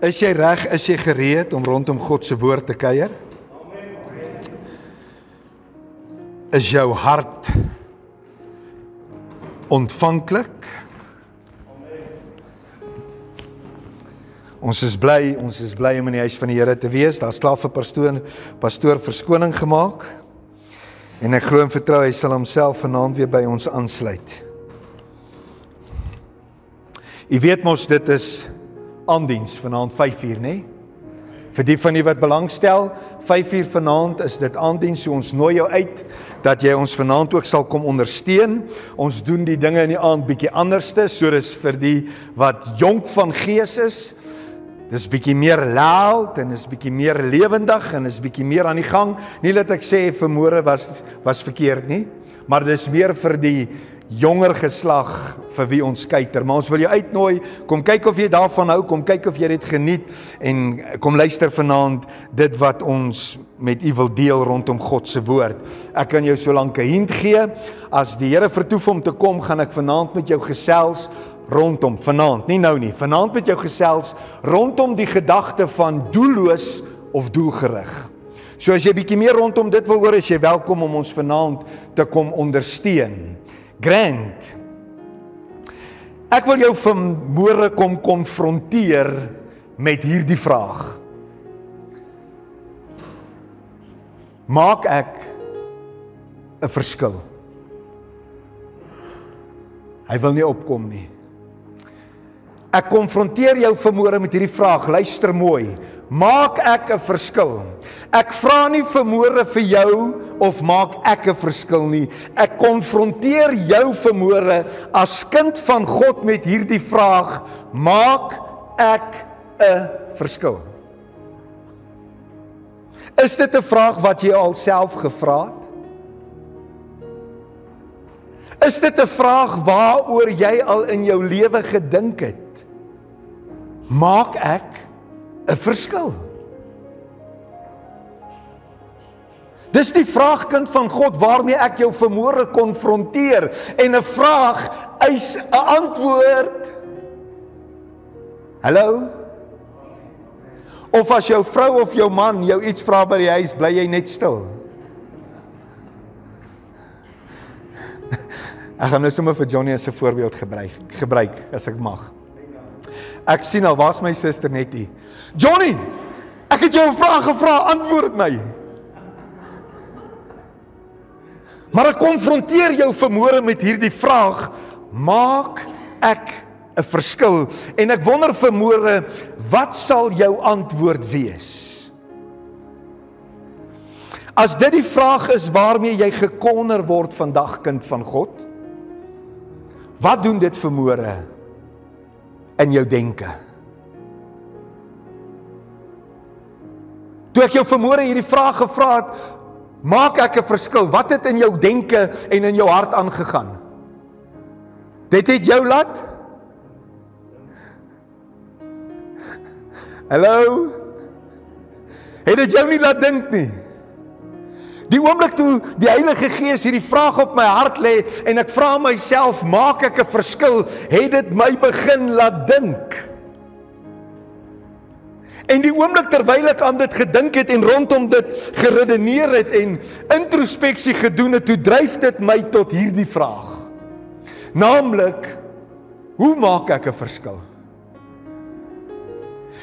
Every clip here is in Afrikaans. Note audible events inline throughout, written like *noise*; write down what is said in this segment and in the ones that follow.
Is jy reg? Is jy gereed om rondom God se woord te kuier? Is jou hart ontvanklik? Ons is bly, ons is bly om in die huis van die Here te wees. Daar's vir pastoor pastoor verskoning gemaak. En ek glo en vertrou hy sal homself vanaand weer by ons aansluit. U weet mos dit is aandiens vanaand 5uur, nê? Vir die van u wat belangstel, 5uur vanaand is dit aandiens, so ons nooi jou uit dat jy ons vanaand ook sal kom ondersteun. Ons doen die dinge in die aand bietjie anderste, so dis vir die wat jonk van gees is. Dis bietjie meer loud en is bietjie meer lewendig en is bietjie meer aan die gang. Nie dat ek sê vermoere was was verkeerd nie, maar dis meer vir die jonger geslag vir wie ons kuiter. Maar ons wil jou uitnooi, kom kyk of jy daarvan hou, kom kyk of jy dit geniet en kom luister vanaand dit wat ons met u wil deel rondom God se woord. Ek kan jou so lank 'n hint gee. As die Here vertoef om te kom, gaan ek vanaand met jou gesels rondom vanaand, nie nou nie. Vanaand met jou gesels rondom die gedagte van doelloos of doelgerig. So as jy bietjie meer rondom dit wil hoor, is jy welkom om ons vanaand te kom ondersteun. Grant. Ek wil jou vanmôre kom konfronteer met hierdie vraag. Maak ek 'n verskil? Hy wil nie opkom nie. Ek konfronteer jou vanmôre met hierdie vraag. Luister mooi. Maak ek 'n verskil? Ek vra nie vermoere vir jou of maak ek 'n verskil nie. Ek konfronteer jou vermoere as kind van God met hierdie vraag: Maak ek 'n verskil? Is dit 'n vraag wat jy alself gevra het? Is dit 'n vraag waaroor jy al in jou lewe gedink het? Maak ek 'n verskil? Dis die vraagkind van God waarmee ek jou vermoere konfronteer en 'n vraag eis 'n antwoord. Hallo? Of as jou vrou of jou man jou iets vra by die huis, bly jy net stil? Ek gaan nou sommer vir Johnny as 'n voorbeeld gebruik, gebruik as ek mag. Ek sien al waar's my suster Nettie. Johnny, ek het jou 'n vraag gevra, antwoord my. Maar ek konfronteer jou vermoere met hierdie vraag: Maak ek 'n verskil? En ek wonder vermoere, wat sal jou antwoord wees? As dit die vraag is waarmee jy gekonner word vandag kind van God, wat doen dit vermoere in jou denke? Toe ek jou vermoere hierdie vraag gevra het, Maak ek 'n verskil? Wat het in jou denke en in jou hart aangegaan? Dit het jou laat Hallo? Het dit jou nie laat dink nie? Die oomblik toe die Heilige Gees hierdie vraag op my hart lê en ek vra myself, maak ek 'n verskil? Het dit my begin laat dink? En die oomblik terwyl ek aan dit gedink het en rondom dit geredeneer het en introspeksie gedoen het, toe dryf dit my tot hierdie vraag. Naamlik, hoe maak ek 'n verskil?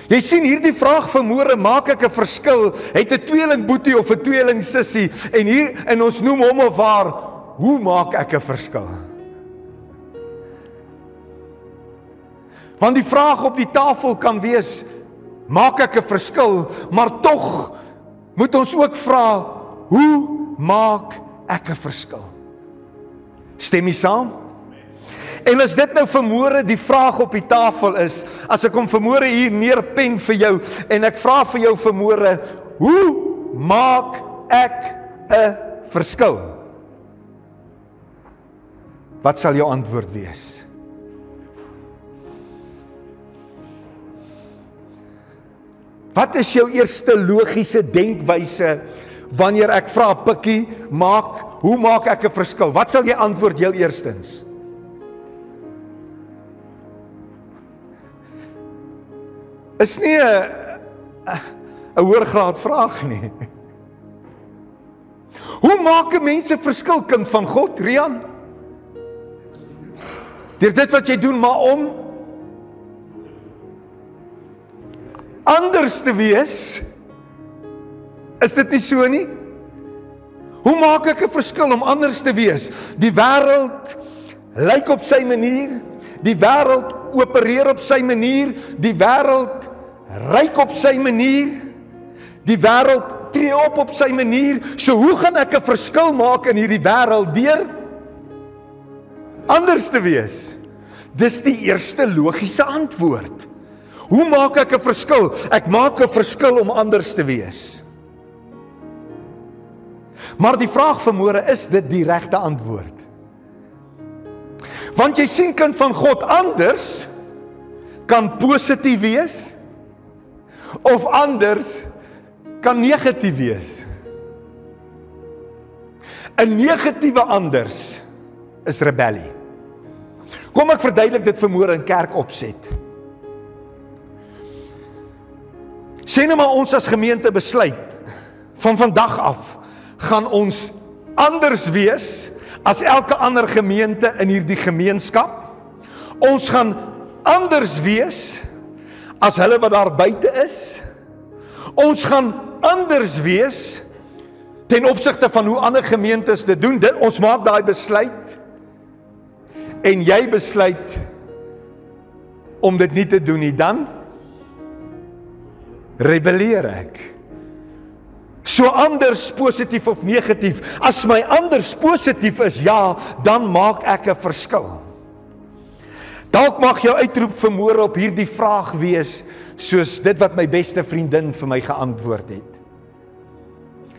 Jy sien hierdie vraag vermoere, maak ek 'n verskil? Het 'n tweeling boetie of 'n tweeling sussie en hier in ons noem hom of haar, hoe maak ek 'n verskil? Want die vraag op die tafel kan wees, maak ek 'n verskil, maar tog moet ons ook vra, hoe maak ek 'n verskil? Stem jy saam? En as dit nou vermoere die vraag op die tafel is, as ek hom vermoere hier neerpen vir jou en ek vra vir jou vermoere, hoe maak ek 'n verskil? Wat sal jou antwoord wees? Wat is jou eerste logiese denkwyse wanneer ek vra Pikkie, maak, hoe maak ek 'n verskil? Wat sal jy antwoord heel eerstens? Is nie 'n 'n hoër graad vraag nie. Hoe maak 'n mens 'n verskil kind van God, Rian? Deur dit wat jy doen maar om anders te wees. Is dit nie so nie? Hoe maak ek 'n verskil om anders te wees? Die wêreld lyk op sy manier, die wêreld opereer op sy manier, die wêreld ryk op sy manier. Die wêreld tree op op sy manier. So hoe gaan ek 'n verskil maak in hierdie wêreld deur anders te wees? Dis die eerste logiese antwoord. Hoe maak ek 'n verskil? Ek maak 'n verskil om anders te wees. Maar die vraag vermoere is dit die regte antwoord? Want jy sien kind van God anders kan positief wees of anders kan negatief wees. 'n Negatiewe anders is rebellie. Kom ek verduidelik dit vermoere in kerk opset. Sien nou maar ons as gemeente besluit van vandag af gaan ons anders wees as elke ander gemeente in hierdie gemeenskap. Ons gaan anders wees as hulle wat daar buite is. Ons gaan anders wees ten opsigte van hoe ander gemeentes dit doen. Dit ons maak daai besluit en jy besluit om dit nie te doen nie dan rebelleer ek. So anders positief of negatief. As my anders positief is, ja, dan maak ek 'n verskil. Dalk mag jou uitroep vermoere op hierdie vraag wees soos dit wat my beste vriendin vir my geantwoord het.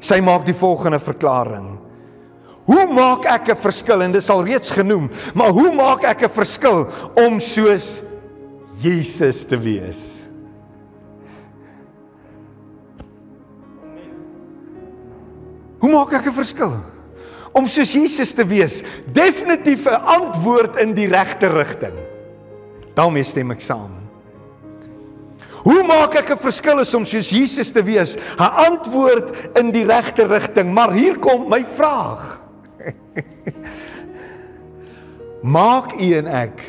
Sy maak die volgende verklaring. Hoe maak ek 'n verskil en dit sal reeds genoem, maar hoe maak ek 'n verskil om soos Jesus te wees? Hoe maak ek 'n verskil? Om soos Jesus te wees, definitief 'n antwoord in die regte rigting. daarmee stem ek saam. Hoe maak ek 'n verskil om soos Jesus te wees? 'n Antwoord in die regte rigting, maar hier kom my vraag. *laughs* maak u en ek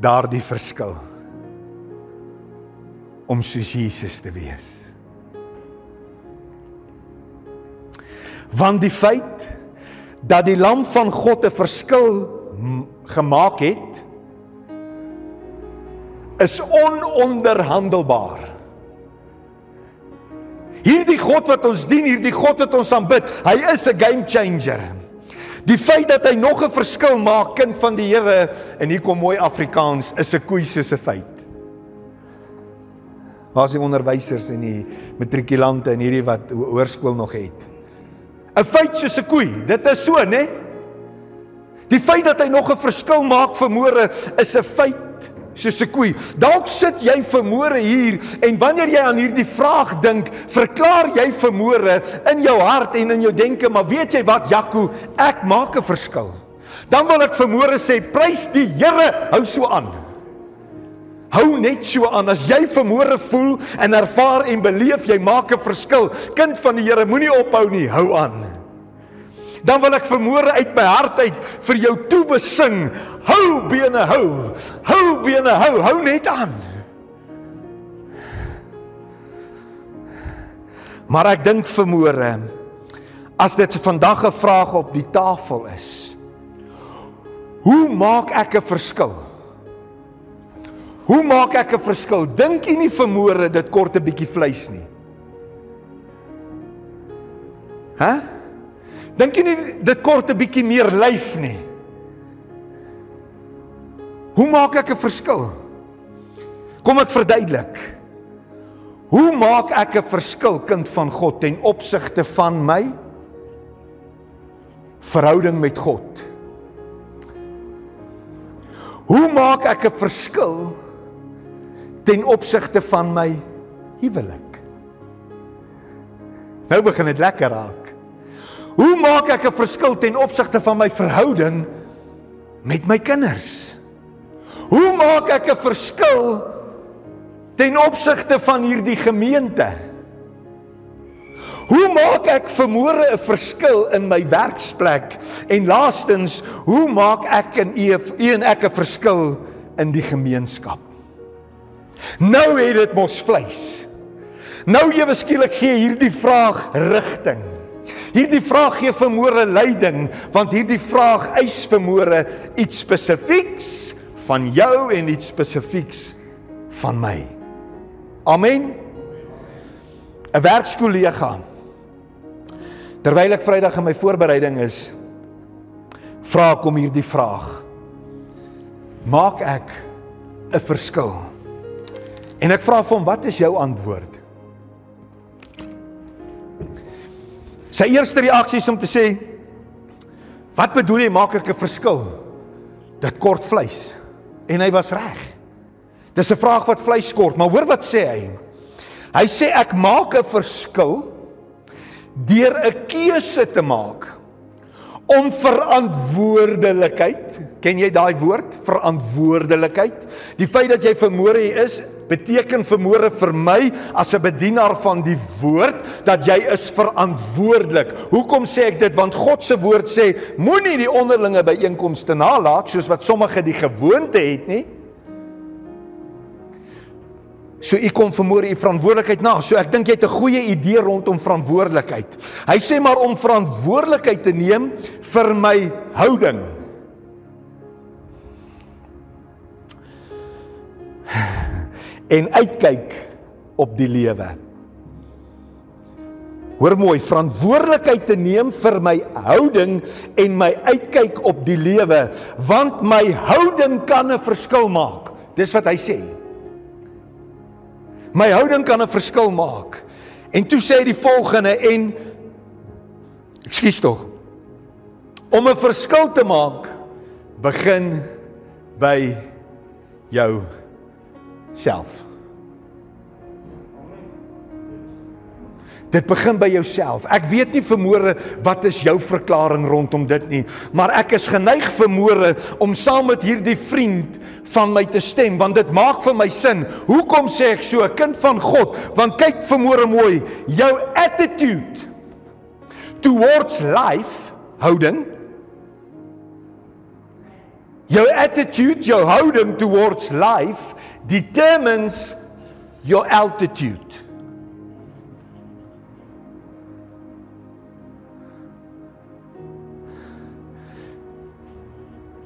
daardie verskil om soos Jesus te wees? Want die feit dat die lam van God 'n verskil gemaak het is ononderhandelbaar. Hierdie God wat ons dien, hierdie God wat ons aanbid, hy is 'n game changer. Die feit dat hy nog 'n verskil maak, kind van die Here, en hier kom mooi Afrikaans, is 'n koei soos 'n feit. Waar is die onderwysers en die matrikulante en hierdie wat hoërskool nog het? 'n feit soos 'n koei. Dit is so, né? Die feit dat hy nog 'n verskil maak vir môre is 'n feit soos 'n koei. Dalk sit jy vir môre hier en wanneer jy aan hierdie vraag dink, verklaar jy vir môre in jou hart en in jou denke, maar weet jy wat, Jaco, ek maak 'n verskil. Dan wil ek vir môre sê, prys die Here, hou so aan. Hou net so aan as jy vermoere voel en ervaar en beleef jy maak 'n verskil. Kind van die Here, moenie ophou nie, hou aan. Dan wil ek vermoere uit my hart uit vir jou toe besing. Hou bene hou. Hou bene hou, hou net aan. Maar ek dink vermoere as dit vandag 'n vraag op die tafel is. Hoe maak ek 'n verskil? Hoe maak ek 'n verskil? Dink jy nie vermoere dit kort 'n bietjie vleis nie? Hæ? Dink jy nie dit kort 'n bietjie meer lyf nie? Hoe maak ek 'n verskil? Kom ek verduidelik. Hoe maak ek 'n verskil kind van God ten opsigte van my verhouding met God? Hoe maak ek 'n verskil ten opsigte van my huwelik. Nou begin dit lekker raak. Hoe maak ek 'n verskil ten opsigte van my verhouding met my kinders? Hoe maak ek 'n verskil ten opsigte van hierdie gemeente? Hoe maak ek vermoere 'n verskil in my werksplek? En laastens, hoe maak ek en u en ek 'n verskil in die gemeenskap? Nou het dit mos vleis. Nou ewe skielik gee hierdie vraag rigting. Hierdie vraag gee vermoere leiding, want hierdie vraag eis vermoere iets spesifieks van jou en iets spesifieks van my. Amen. 'n Werkskollega Terwyl ek Vrydag in my voorbereiding is, vra ek om hierdie vraag. Maak ek 'n verskil? En ek vra vir hom, "Wat is jou antwoord?" Sy eerste reaksie is om te sê, "Wat bedoel jy maak ek 'n verskil?" Dit kort vleis. En hy was reg. Dis 'n vraag wat vleis kort, maar hoor wat sê hy? Hy sê ek maak 'n verskil deur 'n keuse te maak om verantwoordelikheid, ken jy daai woord, verantwoordelikheid? Die feit dat jy vermoere is, beteken vermoere vir my as 'n bedienaar van die woord dat jy is verantwoordelik. Hoekom sê ek dit? Want God se woord sê, moenie die onderlinge byeenkomste nalat soos wat sommige die gewoonte het nie. So u kom vermoor u verantwoordelikheid na. So ek dink jy het 'n goeie idee rondom verantwoordelikheid. Hy sê maar om verantwoordelikheid te neem vir my houding. *sighs* En uitkyk op die lewe. Hoor mooi, verantwoordelikheid te neem vir my houding en my uitkyk op die lewe, want my houding kan 'n verskil maak. Dis wat hy sê. My houding kan 'n verskil maak. En toe sê hy die volgende en Ekskuus tog. Om 'n verskil te maak begin by jou self. Dit begin by jouself. Ek weet nie vermoere wat is jou verklaring rondom dit nie, maar ek is geneig vermoere om saam met hierdie vriend van my te stem want dit maak vir my sin. Hoekom sê ek so, kind van God? Want kyk vermoere mooi, jou attitude towards life, houding Jou attitude, jou houding towards life determines your altitude.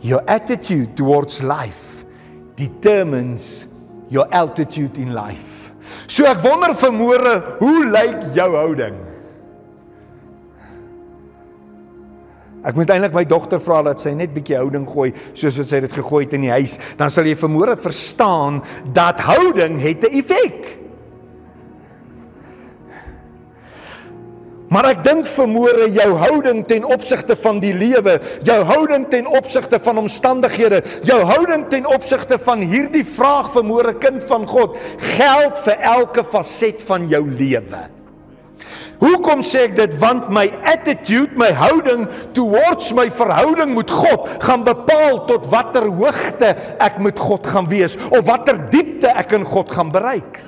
Your attitude towards life determines your altitude in life. So ek wonder vermoere, hoe lyk jou houding? Ek moet eintlik my dogter vra dat sy net bietjie houding gooi soos wat sy dit gegooi het in die huis, dan sal jy vermoere verstaan dat houding het 'n effek. Maar ek dink vermoere jou houding ten opsigte van die lewe, jou houding ten opsigte van omstandighede, jou houding ten opsigte van hierdie vraag vermoere kind van God, geld vir elke faset van jou lewe. Hoekom sê ek dit? Want my attitude, my houding towards my verhouding met God gaan bepaal tot watter hoogte ek met God gaan wees of watter diepte ek in God gaan bereik.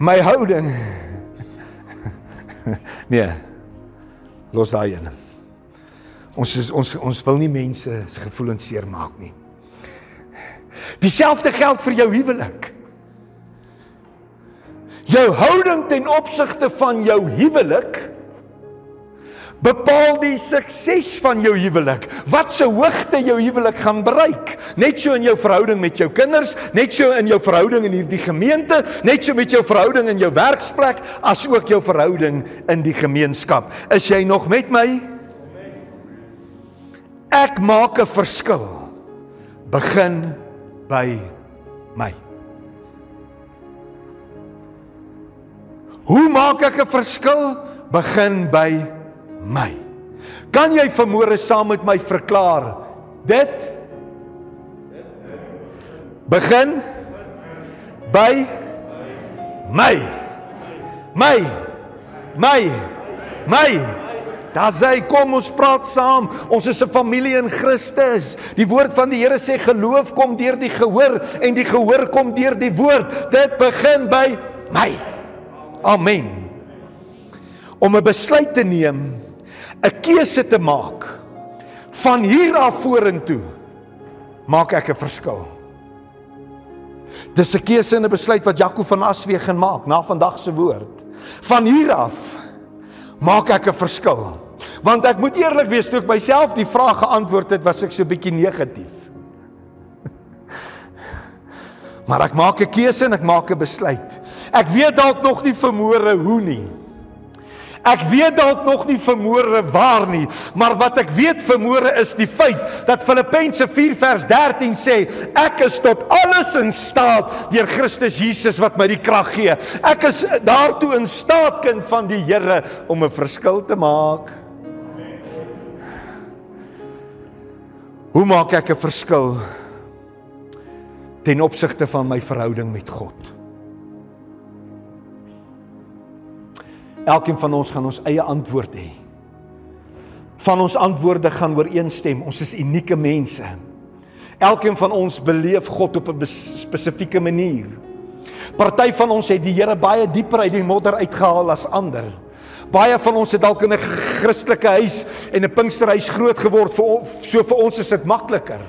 My houding. *laughs* Nee. Los daai een. Ons is ons ons wil nie mense se gevoelens seermaak nie. Dieselfde geld vir jou huwelik. Jou houding ten opsigte van jou huwelik bepaal die sukses van jou huwelik. Wat se hoogte jou huwelik gaan bereik. Net so in jou verhouding met jou kinders, net so in jou verhouding in hierdie gemeente, net so met jou verhouding in jou werksplek, as ook jou verhouding in die gemeenskap. Is jy nog met my? Ek maak 'n verskil. Begin by my. Hoe maak ek 'n verskil? Begin by my my. Kan jy vermoere saam met my verklaar? Dit begin by my. My. My. My. Daar's hy, kom ons praat saam. Ons is 'n familie in Christus. Die woord van die Here sê geloof kom deur die gehoor en die gehoor kom deur die woord. Dit begin by my. Amen. Om 'n besluit te neem, 'n keuse te maak van hier af vorentoe maak ek 'n verskil. Dis 'n keuse en 'n besluit wat Jaco van Aswee gaan maak na vandag se woord. Van hier af maak ek 'n verskil. Want ek moet eerlik wees, toe ek myself die vraag geantwoord het, was ek so bietjie negatief. *laughs* Maar ek maak 'n keuse en ek maak 'n besluit. Ek weet dalk nog nie vermoere hoe nie. Ek weet dalk nog nie vermoere waar nie, maar wat ek weet vermoere is die feit dat Filippense 4 vers 13 sê, ek is tot alles in staat deur Christus Jesus wat my die krag gee. Ek is daartoe in staat kind van die Here om 'n verskil te maak. Hoe maak ek 'n verskil ten opsigte van my verhouding met God? Elkeen van ons gaan ons eie antwoord hê. Van ons antwoorde gaan ooreenstem. Ons is unieke mense. Elkeen van ons beleef God op 'n spesifieke manier. Party van ons het die Here baie dieper uit die modder uitgehaal as ander. Baie van ons het dalk in 'n Christelike huis en 'n Pinksterhuis groot geword vir so vir ons is dit makliker.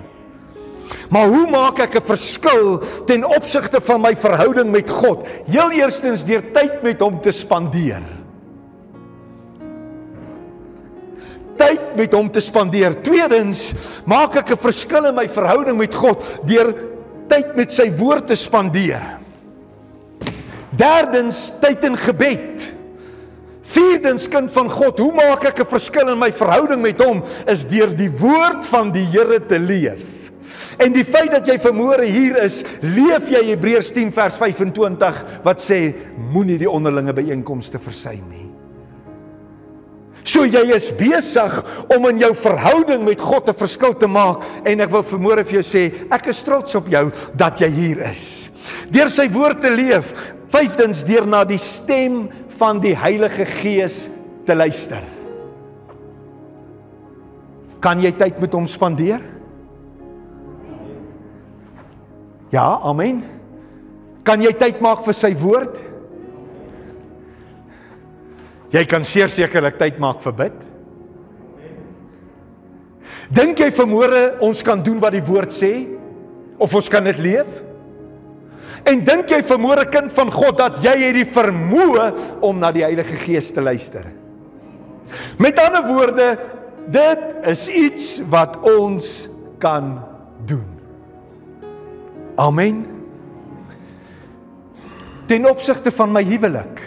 Maar hoe maak ek 'n verskil ten opsigte van my verhouding met God? Heel eerstens deur tyd met hom te spandeer. Tyd met hom te spandeer. Tweedens, maak ek 'n verskil in my verhouding met God deur tyd met sy woord te spandeer. Derdens, tyd in gebed. Vierdens, kind van God, hoe maak ek 'n verskil in my verhouding met hom is deur die woord van die Here te leef. En die feit dat jy vermoere hier is, leef jy Hebreërs 10 vers 25 wat sê moenie die onderlinge byeenkomste versuim nie. So jy is besig om in jou verhouding met God 'n verskil te maak en ek wil vermoere vir jou sê ek is trots op jou dat jy hier is. Deur sy woord te leef, vyftens deur na die stem van die Heilige Gees te luister. Kan jy tyd met hom spandeer? Ja, amen. Kan jy tyd maak vir sy woord? Jy kan sekerlik tyd maak vir bid. Dink jy vermoere ons kan doen wat die woord sê of ons kan dit leef? En dink jy vermoere kind van God dat jy het die vermoë om na die Heilige Gees te luister? Met ander woorde, dit is iets wat ons kan doen. Amen. Ten opsigte van my huwelik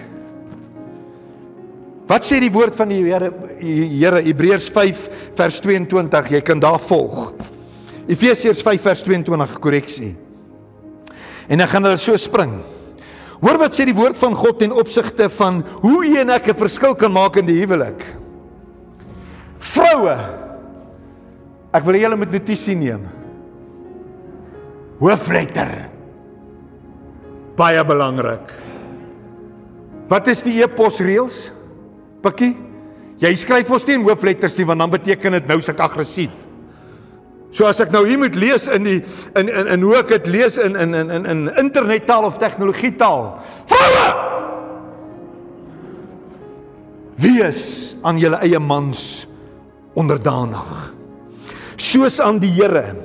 Wat sê die woord van die Here Here Hebreërs 5 vers 22, jy kan daar volg. Efesiërs 5 vers 22 korreksie. En dan gaan hulle so spring. Hoor wat sê die woord van God ten opsigte van hoe u en ek 'n verskil kan maak in die huwelik. Vroue. Ek wil julle met notisie neem. Hoofletter. Baie belangrik. Wat is die eposreëls? Pikkie, jy skryf mos nie in hoofletters nie want dan beteken dit nou is ek aggressief. So as ek nou hier moet lees in die in in in hoe ek dit lees in in in in, in internettaal of tegnologietaal. Vroue! Wees aan julle eie mans onderdanig. Soos aan die Here.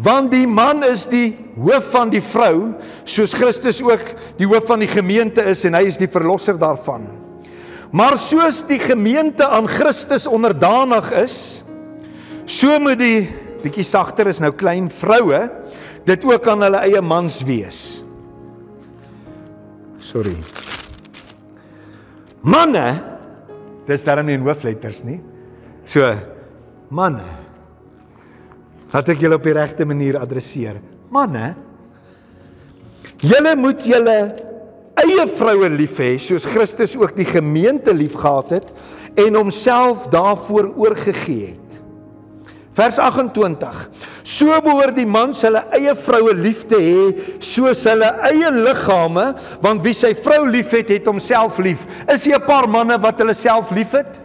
Want die man is die hoof van die vrou, soos Christus ook die hoof van die gemeente is en hy is die verlosser daarvan. Maar soos die gemeente aan Christus onderdanig is, so moet die bietjie sagter is nou klein vroue dit ook aan hulle eie mans wees. Sorry. Manne, dis daarom nie in hoofletters nie. So manne. Wat ek julle op die regte manier adresseer. Manne, julle moet julle eie vroue lief hê soos Christus ook die gemeente liefgehad het en homself daarvoor oorgegee het. Vers 28. So behoort die mans hulle eie vroue lief te hê soos hulle eie liggame, want wie sy vrou liefhet, het homself lief. Is hier 'n paar manne wat hulle self liefhet?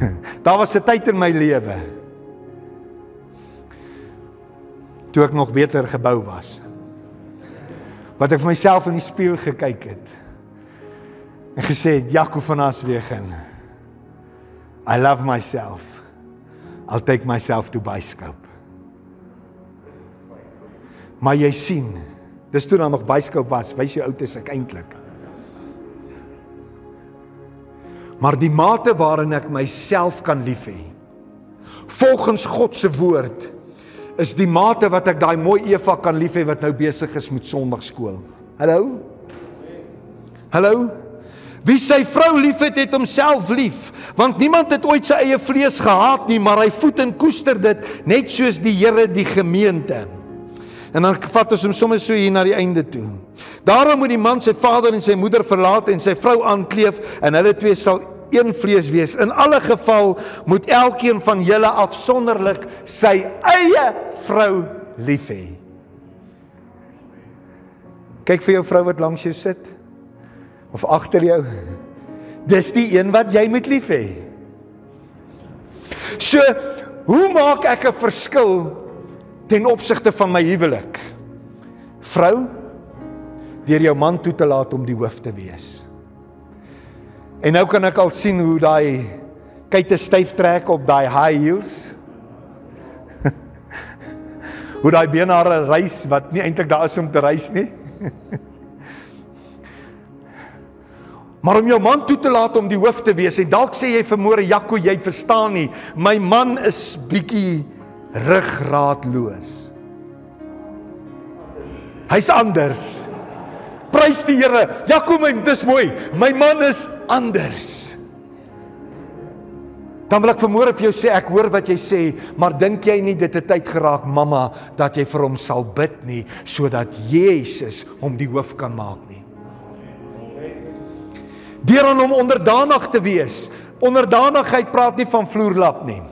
*laughs* Daar was 'n tyd in my lewe toe ek nog beter gebou was. Wat ek vir myself in die spieël gekyk het en gesê het Jaco van Aswegen I love myself. I'll take myself to biskop. Maar jy sien, dis toe dan nog biskop was, wys jy oud is ek eintlik. Maar die mate waarin ek myself kan lief hê, volgens God se woord, is die mate wat ek daai mooi Eva kan lief hê wat nou besig is met Sondagskool. Hallo? Hallo? Wie sy vrou liefhet, het homself lief, want niemand het ooit sy eie vlees gehaat nie, maar hy voed en koester dit net soos die Here die gemeente. En dan vat ons hom sommer so hier na die einde toe. Daarom moet die man sy vader en sy moeder verlaat en sy vrou aankleef en hulle twee sal een vlees wees. In alle geval moet elkeen van julle afsonderlik sy eie vrou lief hê. Kyk vir jou vrou wat langs jou sit of agter jou. Dis die een wat jy moet lief hê. So, hoe maak ek 'n verskil ten opsigte van my huwelik? Vrou, deur jou man toe te laat om die hoof te wees. En nou kan ek al sien hoe daai kyte styf trek op daai high heels. *laughs* hoe daai beenhare reis wat nie eintlik daar is om te reis nie. *laughs* Maar om jou man toe te laat om die hoof te wees en dalk sê jy vermoere Jaco jy verstaan nie my man is bietjie ruggraatloos. Hy's anders. Prys die Here. Jaco my dis mooi. My man is anders. Dan wil ek vermoere vir jou sê ek hoor wat jy sê, maar dink jy nie dit het tyd geraak mamma dat jy vir hom sal bid nie sodat Jesus hom die hoof kan maak nie deur aan hom onderdanig te wees. Onderdanigheid praat nie van vloerlap nie.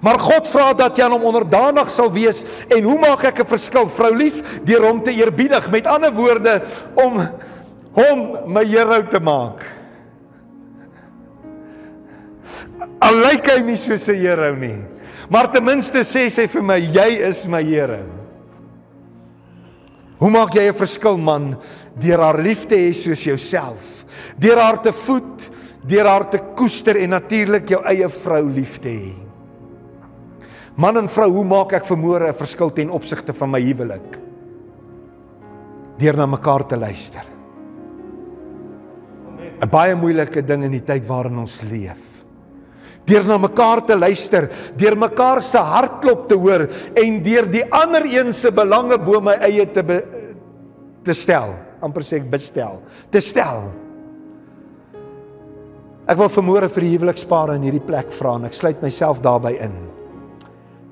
Maar God vra dat jy aan hom onderdanig sal wees en hoe maak ek 'n verskil? Vrou lief, deur hom te eerbiedig. Met ander woorde om hom my Here te maak. Al lyk hy nie soos 'n Here nie, maar ten minste sê sy vir my jy is my Here. Hoe maak jy 'n verskil man deur haar lief te hê soos jouself? Deur haar te voed, deur haar te koester en natuurlik jou eie vrou lief te hê. Man en vrou, hoe maak ek vermoere 'n verskil ten opsigte van my huwelik? Deur na mekaar te luister. 'n Baie moeilike ding in die tyd waarin ons leef deur na mekaar te luister, deur mekaar se hartklop te hoor en deur die ander een se belange bo my eie te be, te stel, amper sê ek bestel, te stel. Ek wil vermoere vir die huwelikspare in hierdie plek vra en ek sluit myself daarbey in.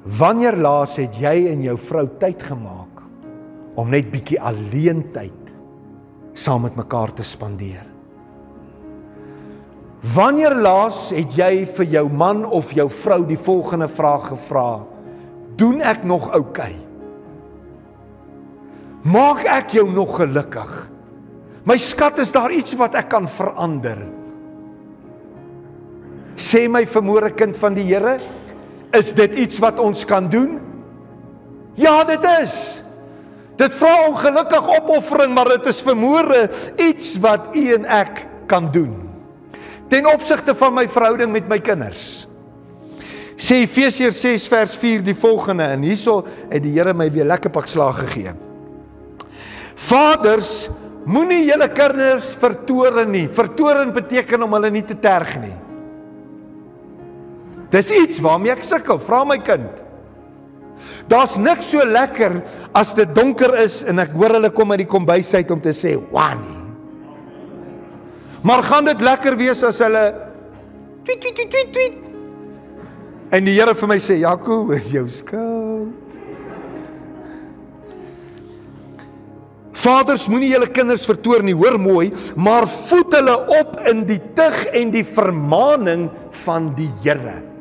Wanneer laas het jy en jou vrou tyd gemaak om net bietjie alleen tyd saam met mekaar te spandeer? Wanneer laas het jy vir jou man of jou vrou die volgende vraag gevra? Doen ek nog oukei? Okay? Maak ek jou nog gelukkig? My skat, is daar iets wat ek kan verander? Sê my vermoere kind van die Here, is dit iets wat ons kan doen? Ja, dit is. Dit vra ongelukkig opoffering, maar dit is vermoere iets wat u en ek kan doen ten opsigte van my verhouding met my kinders. Sê Efesiërs 6 vers 4 die volgende en hierso het die Here my weer lekker pak slaag gegee. Vaders, moenie julle kinders vertoren nie. Vertoren beteken om hulle nie te terg nie. Dis iets waarmee ek sukkel. Vra my kind. Daar's niks so lekker as dit donker is en ek hoor hulle kom uit die kombuis uit om te sê, "Wani." Maar gaan dit lekker wees as hulle tweet tweet tweet tweet tweet. En die Here vir my sê, "Jaco, is jou skuld." Vaders, moenie julle kinders vertoor nie, hoor mooi, maar voed hulle op in die tug en die vermaaning van die Here.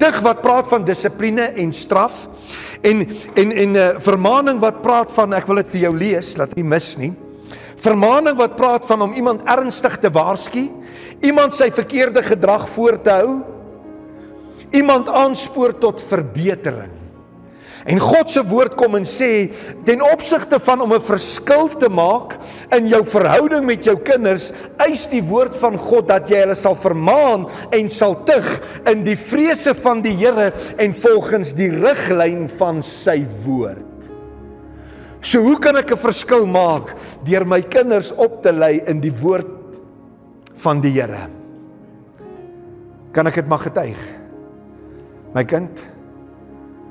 Tug wat praat van dissipline en straf en en en 'n uh, vermaaning wat praat van ek wil dit vir jou lees, laat nie mis nie. Vermaaning wat praat van om iemand ernstig te waarsku, iemand sy verkeerde gedrag voor te hou, iemand aanspoor tot verbetering. En God se woord kom en sê ten opsigte van om 'n verskil te maak in jou verhouding met jou kinders, eis die woord van God dat jy hulle sal vermaan en sal tug in die vrese van die Here en volgens die riglyn van sy woord. So hoe kan ek 'n verskil maak deur my kinders op te lei in die woord van die Here? Kan ek dit mag getuig? My kind,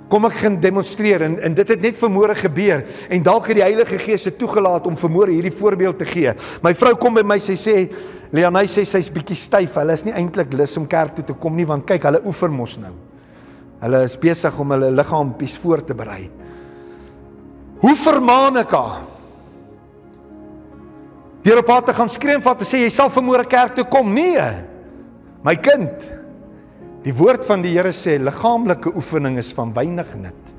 kom ek gaan demonstreer en, en dit het net vanmôre gebeur en dalk het die Heilige Gees se toegelaat om vanmôre hierdie voorbeeld te gee. My vrou kom by my sy sê Leanay sê sy's bietjie styf. Hulle is nie eintlik lus om kerk toe te kom nie want kyk, hulle oefen mos nou. Hulle is besig om hulle liggaampies voor te berei. Hoe vermaan ek haar? Deur op haar te gaan skree en vat te sê jy sal vanmôre kerk toe kom. Nee. My kind, Die woord van die Here sê liggaamlike oefening is van weinig nut.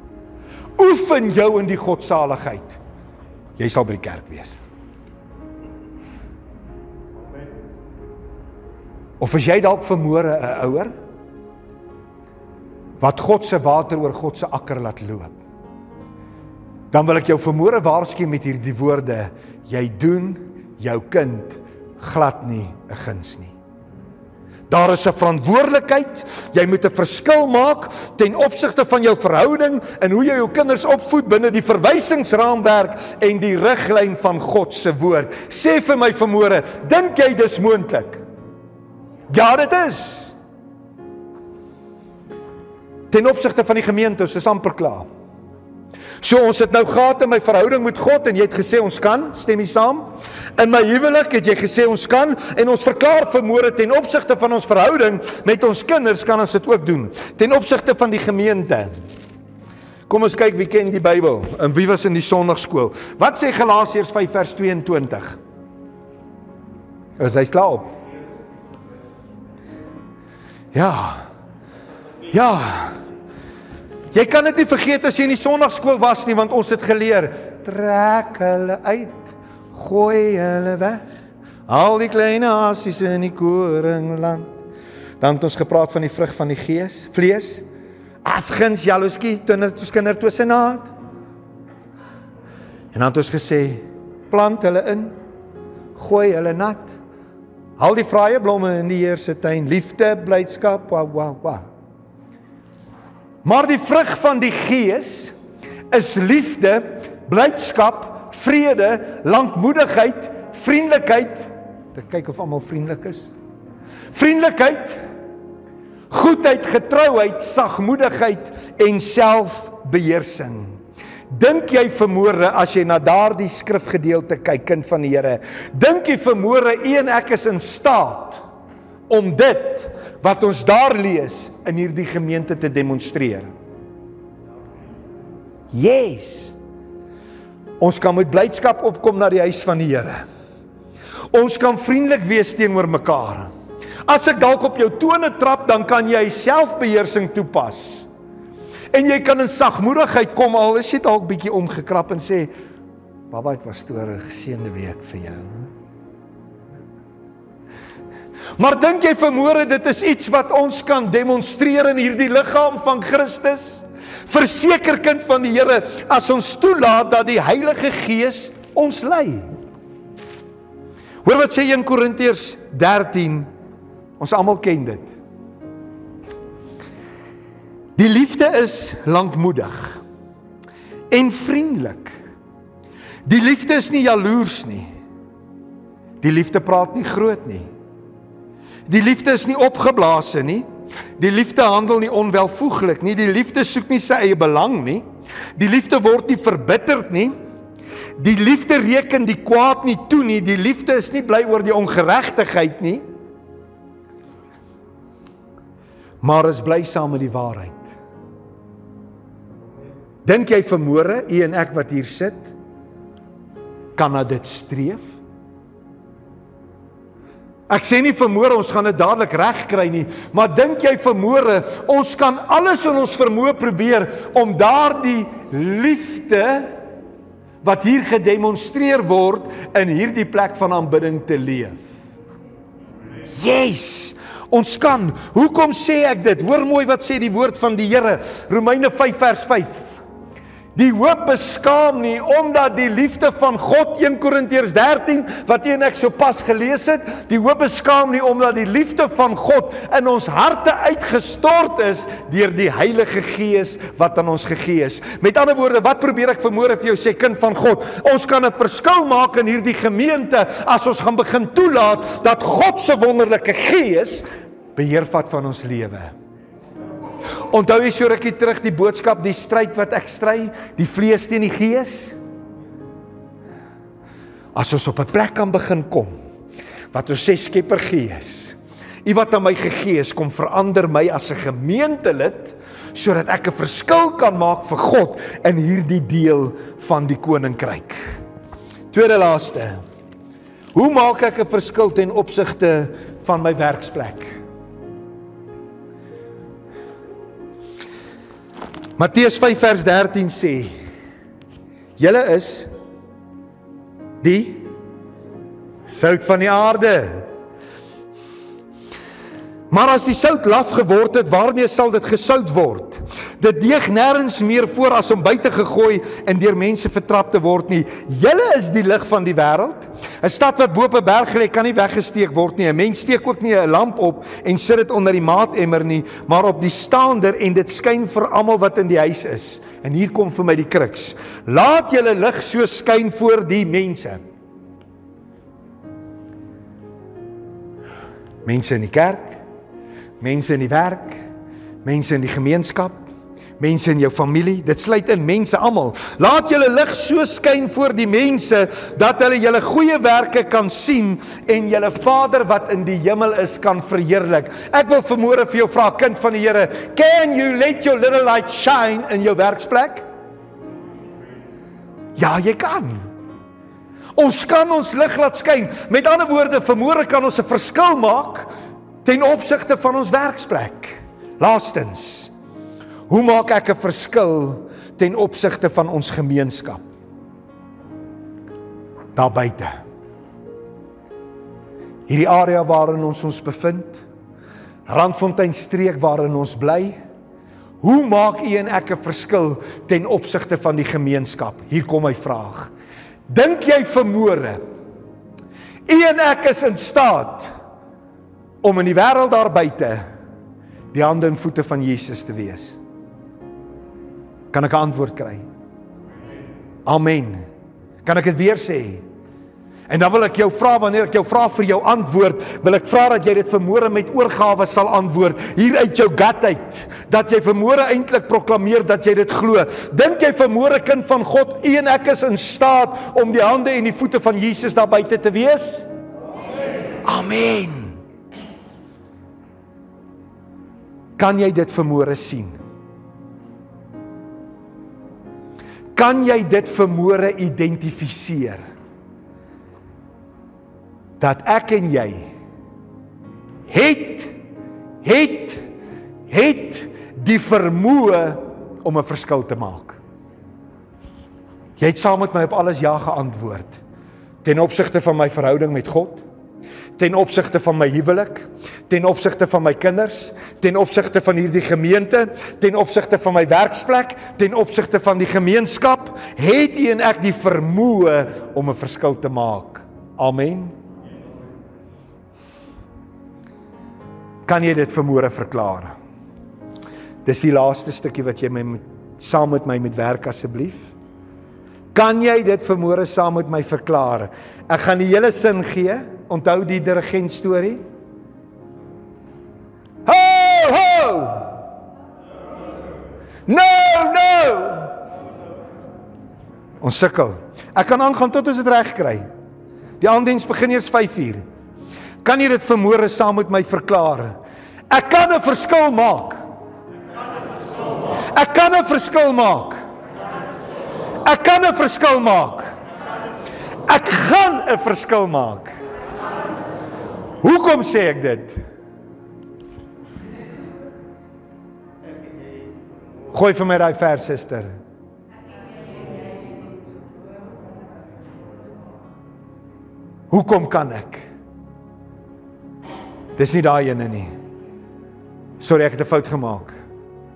Oefen jou in die godsaligheid. Jy sal by die kerk wees. Of as jy dalk vermoere 'n ouer wat God se water oor God se akker laat loop. Dan wil ek jou vermoere waarsku met hierdie woorde: jy doen jou kind glad nie 'n guns nie. Daar is 'n verantwoordelikheid. Jy moet 'n verskil maak ten opsigte van jou verhouding en hoe jy jou kinders opvoed binne die verwysingsraamwerk en die riglyn van God se woord. Sê vir my vermoere, dink jy dis moontlik? Ja, dit is. Ten opsigte van die gemeente, ons is amper klaar. So ons het nou gehad in my verhouding met God en jy het gesê ons kan, stem jy saam? In my huwelik het jy gesê ons kan en ons verklaar vermoere ten opsigte van ons verhouding met ons kinders kan ons dit ook doen. Ten opsigte van die gemeente. Kom ons kyk wie ken die Bybel en wie was in die sonnaarskool. Wat sê Galasiërs 5 vers 22? Is hy klaar op? Ja. Ja. Jy kan dit nie vergeet as jy in die sonnaarskool was nie want ons het geleer trek hulle uit, gooi hulle weg. Al die klein asies in die koringland. Dan het ons gepraat van die vrug van die gees, vlees, afguns, jaloesie, kinder tussenaat. En dan het ons gesê plant hulle in, gooi hulle nat. Al die vrye blomme in die Here se tuin, liefde, blydskap, wa wa wa. Maar die vrug van die Gees is liefde, blydskap, vrede, lankmoedigheid, vriendelikheid. Ek kyk of almal vriendelik is. Vriendelikheid, goedheid, getrouheid, sagmoedigheid en selfbeheersing. Dink jy vermoere as jy na daardie skrifgedeelte kyk, kind van die Here? Dink jy vermoere een ek is in staat om dit wat ons daar lees in hierdie gemeente te demonstreer. Yes. Ons kan met blydskap opkom na die huis van die Here. Ons kan vriendelik wees teenoor mekaar. As ek dalk op jou tone trap, dan kan jy selfbeheersing toepas. En jy kan in sagmoedigheid kom al is jy dalk bietjie omgekrap en sê: "Baba, pastoor, geseënde week vir jou." Maar dink jy vermoere dit is iets wat ons kan demonstreer in hierdie liggaam van Christus? Verseker kind van die Here as ons toelaat dat die Heilige Gees ons lei. Hoor wat sê 1 Korintiërs 13. Ons almal ken dit. Die liefde is lankmoedig en vriendelik. Die liefde is nie jaloers nie. Die liefde praat nie groot nie. Die liefde is nie opgeblaase nie. Die liefde handel nie onwelvoeglik nie. Die liefde soek nie sy eie belang nie. Die liefde word nie verbitterd nie. Die liefde reken die kwaad nie toe nie. Die liefde is nie bly oor die ongeregtigheid nie. Maar is bly saam met die waarheid. Dink jy vermoere, u en ek wat hier sit, kan na dit streef? Ek sê nie vermoere ons gaan dit dadelik regkry nie, maar dink jy vermoere ons kan alles in ons vermoë probeer om daardie liefde wat hier gedemonstreer word in hierdie plek van aanbidding te leef. Yes. Ons kan. Hoekom sê ek dit? Hoor mooi wat sê die woord van die Here. Romeine 5 vers 5. Die hoop beskaam nie omdat die liefde van God 1 Korintiërs 13 wat een ek sopas gelees het, die hoop beskaam nie omdat die liefde van God in ons harte uitgestort is deur die Heilige Gees wat aan ons gegee is. Met ander woorde, wat probeer ek vanmôre vir jou sê kind van God? Ons kan 'n verskil maak in hierdie gemeente as ons gaan begin toelaat dat God se wonderlike Gees beheer vat van ons lewe. Onthou jy so rukkie terug die boodskap die stryd wat ek stry, die vlees teen die gees? As ons op 'n plek kan begin kom wat ons sê Skepper Gees, U wat aan my gegee is, kom verander my as 'n gemeentelid sodat ek 'n verskil kan maak vir God in hierdie deel van die koninkryk. Tweede laaste. Hoe maak ek 'n verskil ten opsigte van my werksplek? Matteus 5 vers 13 sê: Julle is die sout van die aarde. Maar as die sout laf geword het, waarmee sal dit gesout word? Dit deeg nêrens meer voor as om buite gegooi en deur mense vertrap te word nie. Julle is die lig van die wêreld. 'n Stad wat bo op 'n berg lê, kan nie weggesteek word nie. 'n Mens steek ook nie 'n lamp op en sit dit onder die maatemmer nie, maar op die staander en dit skyn vir almal wat in die huis is. En hier kom vir my die kruks. Laat julle lig so skyn voor die mense. Mense in die kerk, mense in die werk, mense in die gemeenskap, mense in jou familie, dit sluit in mense almal. Laat julle lig so skyn voor die mense dat hulle julle goeie werke kan sien en julle Vader wat in die hemel is kan verheerlik. Ek wil vermoere vir jou vra kind van die Here, can you let your little light shine in jou werksplek? Ja, jy kan. Ons kan ons lig laat skyn. Met ander woorde, vermoere kan ons 'n verskil maak ten opsigte van ons werksplek. Laastens, hoe maak ek 'n verskil ten opsigte van ons gemeenskap? Daar buite. Hierdie area waarin ons ons bevind, Randfontein streek waarin ons bly. Hoe maak u en ek 'n verskil ten opsigte van die gemeenskap? Hier kom my vraag. Dink jy vermoere? U en ek is in staat om in die wêreld daar buite die hande en voete van Jesus te wees? Kan ek 'n antwoord kry? Amen. Kan ek dit weer sê? En dan wil ek jou vra wanneer ek jou vra vir jou antwoord, wil ek vra dat jy dit vermoere met oorgawe sal antwoord hier uit jou gut uit. Dat jy vermoere eintlik proklameer dat jy dit glo. Dink jy vermoere kind van God, een ek is in staat om die hande en die voete van Jesus daar buite te wees? Amen. Amen. Kan jy dit vermoere sien? Kan jy dit vermoere identifiseer? Dat ek en jy het het het die vermoë om 'n verskil te maak. Jy het saam met my op alles ja geantwoord ten opsigte van my verhouding met God ten opsigte van my huwelik, ten opsigte van my kinders, ten opsigte van hierdie gemeente, ten opsigte van my werksplek, ten opsigte van die gemeenskap, het u en ek die vermoë om 'n verskil te maak. Amen. Kan jy dit vermoë verklaar? Dis die laaste stukkie wat jy my met, saam met my met werk asseblief. Kan jy dit vermoë saam met my verklaar? Ek gaan die hele sin gee. Onthou die dirigent storie? Ho ho! No, no. Ons sukkel. Ek kan aangaan tot ons dit reg kry. Die aanddiens begin eers 5uur. Kan jy dit vermoere saam met my verklaar? Ek kan 'n verskil maak. Ek kan 'n verskil maak. Ek kan 'n verskil maak. Ek gaan 'n verskil maak. Hoekom sê ek dit? Gooi vir my daai vers, suster. Hoekom kan ek? Dis nie daai ene nie. Sorry, ek het 'n fout gemaak.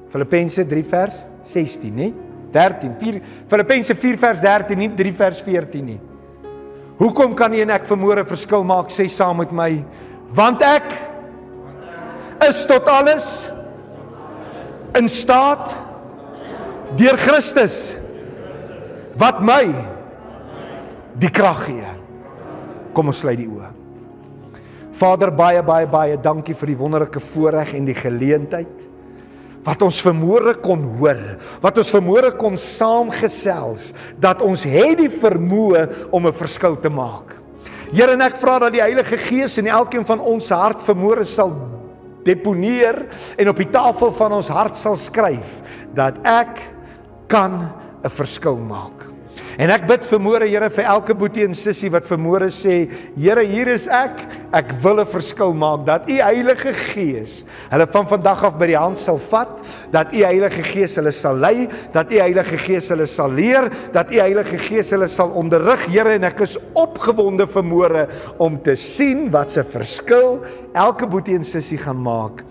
Filippense 3 vers 16, nê? 13, 4 Filippense 4 vers 13, nie 3 vers 14 nie. Hoekom kan nie en ek vermoere verskil maak sê saam met my? Want ek is tot alles in staat deur Christus wat my die krag gee. Kom ons sluit die oë. Vader baie baie baie dankie vir die wonderlike voorreg en die geleentheid wat ons vermoere kon hoor, wat ons vermoere kon saamgesels dat ons het die vermoë om 'n verskil te maak. Here en ek vra dat die Heilige Gees in elkeen van ons hart vermoere sal deponeer en op die tafel van ons hart sal skryf dat ek kan 'n verskil maak. En ek bid vir môre Here vir elke boetie en sussie wat vir môre sê, Here, hier is ek. Ek wil 'n verskil maak dat U Heilige Gees hulle van vandag af by die hand sal vat, dat U Heilige Gees hulle sal lei, dat U Heilige Gees hulle sal leer, dat U Heilige Gees hulle sal onderrig, Here, en ek is opgewonde vir môre om te sien wat se verskil elke boetie en sussie gaan maak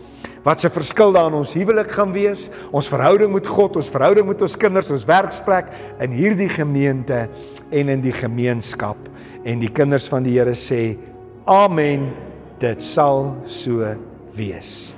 wat se verskil daar in ons huwelik gaan wees, ons verhouding met God, ons verhouding met ons kinders, ons werksplek in hierdie gemeente en in die gemeenskap. En die kinders van die Here sê amen. Dit sal so wees.